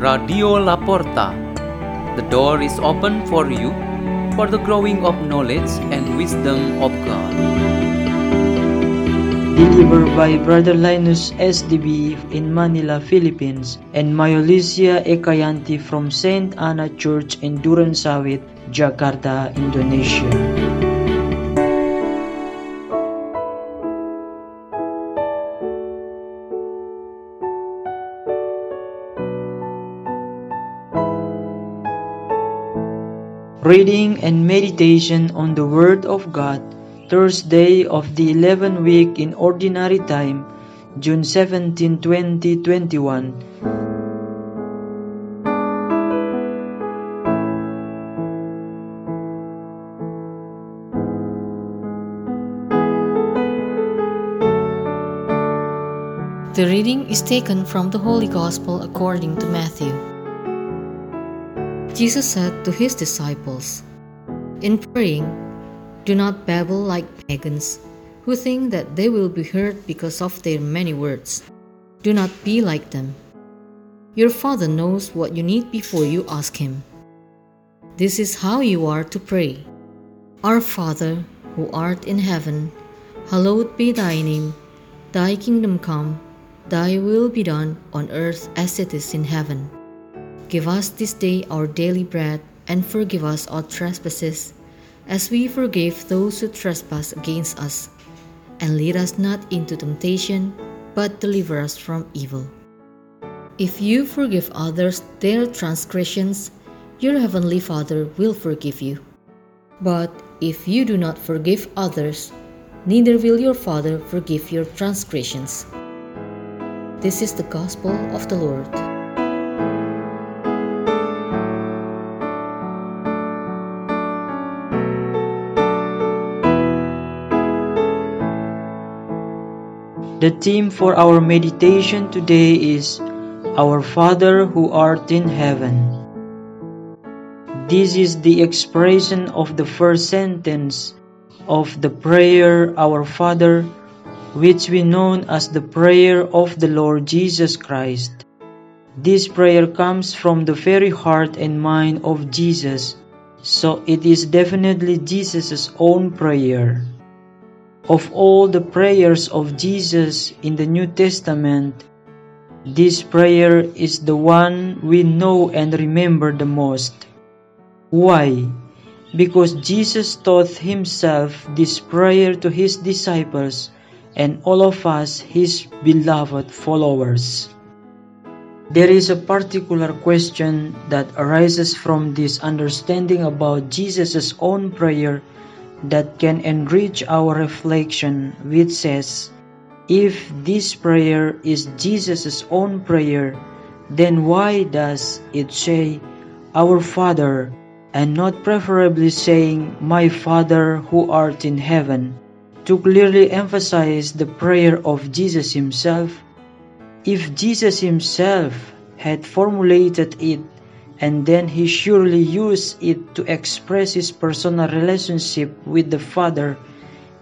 Radio La Porta. The door is open for you for the growing of knowledge and wisdom of God. Delivered by Brother Linus SDB in Manila, Philippines, and Mayolisia Ekayanti from Saint Anna Church in Duren Sawit, Jakarta, Indonesia. Reading and meditation on the Word of God, Thursday of the 11th week in Ordinary Time, June 17, 2021. The reading is taken from the Holy Gospel according to Matthew. Jesus said to his disciples, In praying, do not babble like pagans who think that they will be heard because of their many words. Do not be like them. Your Father knows what you need before you ask Him. This is how you are to pray Our Father, who art in heaven, hallowed be thy name. Thy kingdom come, thy will be done on earth as it is in heaven. Give us this day our daily bread, and forgive us our trespasses, as we forgive those who trespass against us. And lead us not into temptation, but deliver us from evil. If you forgive others their transgressions, your heavenly Father will forgive you. But if you do not forgive others, neither will your Father forgive your transgressions. This is the gospel of the Lord. The theme for our meditation today is Our Father who art in heaven. This is the expression of the first sentence of the prayer Our Father, which we know as the prayer of the Lord Jesus Christ. This prayer comes from the very heart and mind of Jesus, so it is definitely Jesus' own prayer. Of all the prayers of Jesus in the New Testament, this prayer is the one we know and remember the most. Why? Because Jesus taught himself this prayer to his disciples and all of us, his beloved followers. There is a particular question that arises from this understanding about Jesus' own prayer that can enrich our reflection, which says, If this prayer is Jesus' own prayer, then why does it say, Our Father, and not preferably saying, My Father who art in heaven, to clearly emphasize the prayer of Jesus himself? If Jesus himself had formulated it and then he surely used it to express his personal relationship with the Father,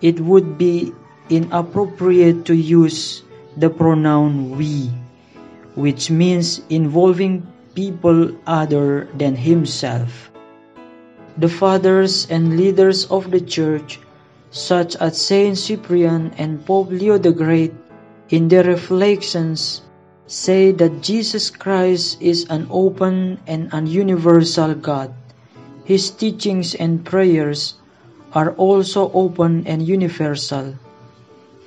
it would be inappropriate to use the pronoun we, which means involving people other than himself. The fathers and leaders of the church, such as Saint Cyprian and Pope Leo the Great, in their reflections say that Jesus Christ is an open and an universal God. His teachings and prayers are also open and universal.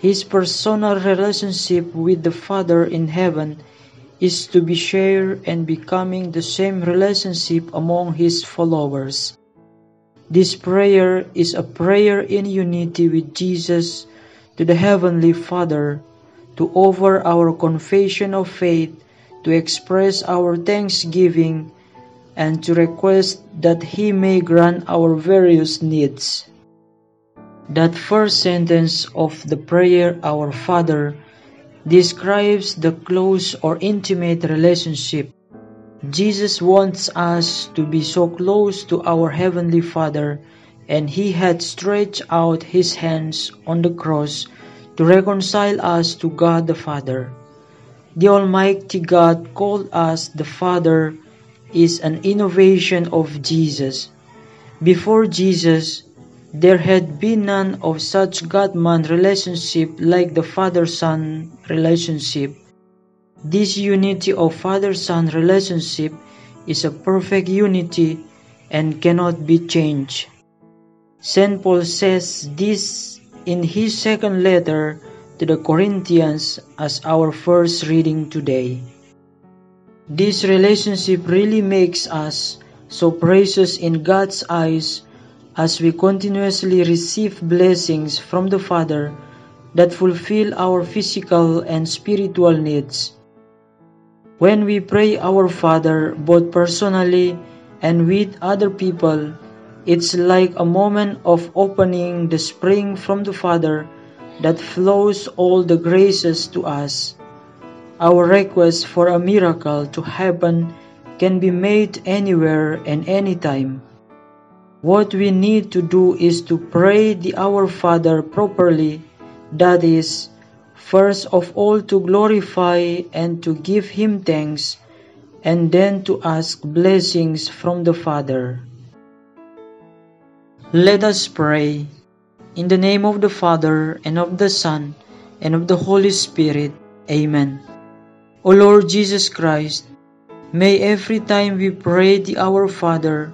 His personal relationship with the Father in heaven is to be shared and becoming the same relationship among his followers. This prayer is a prayer in unity with Jesus to the Heavenly Father to offer our confession of faith, to express our thanksgiving, and to request that He may grant our various needs. That first sentence of the prayer, Our Father, describes the close or intimate relationship. Jesus wants us to be so close to our Heavenly Father, and He had stretched out His hands on the cross to reconcile us to God the Father. the Almighty God called us the Father is an innovation of Jesus. Before Jesus, there had been none of such God-man relationship like the Father-Son relationship. This unity of Father-Son relationship is a perfect unity and cannot be changed. St. Paul says this in his second letter to the Corinthians as our first reading today. This relationship really makes us so precious in God's eyes as we continuously receive blessings from the Father that fulfill our physical and spiritual needs. When we pray our Father both personally and with other people, it's like a moment of opening the spring from the Father that flows all the graces to us. Our request for a miracle to happen can be made anywhere and anytime. What we need to do is to pray the Our Father properly, that is, first of all to glorify and to give Him thanks, and then to ask blessings from the Father. Let us pray. In the name of the Father, and of the Son, and of the Holy Spirit. Amen. O Lord Jesus Christ, may every time we pray the Our Father,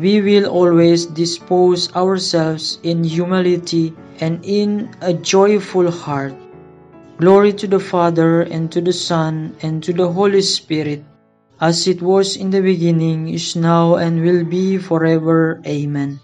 we will always dispose ourselves in humility and in a joyful heart. Glory to the Father, and to the Son, and to the Holy Spirit, as it was in the beginning, is now, and will be forever. Amen.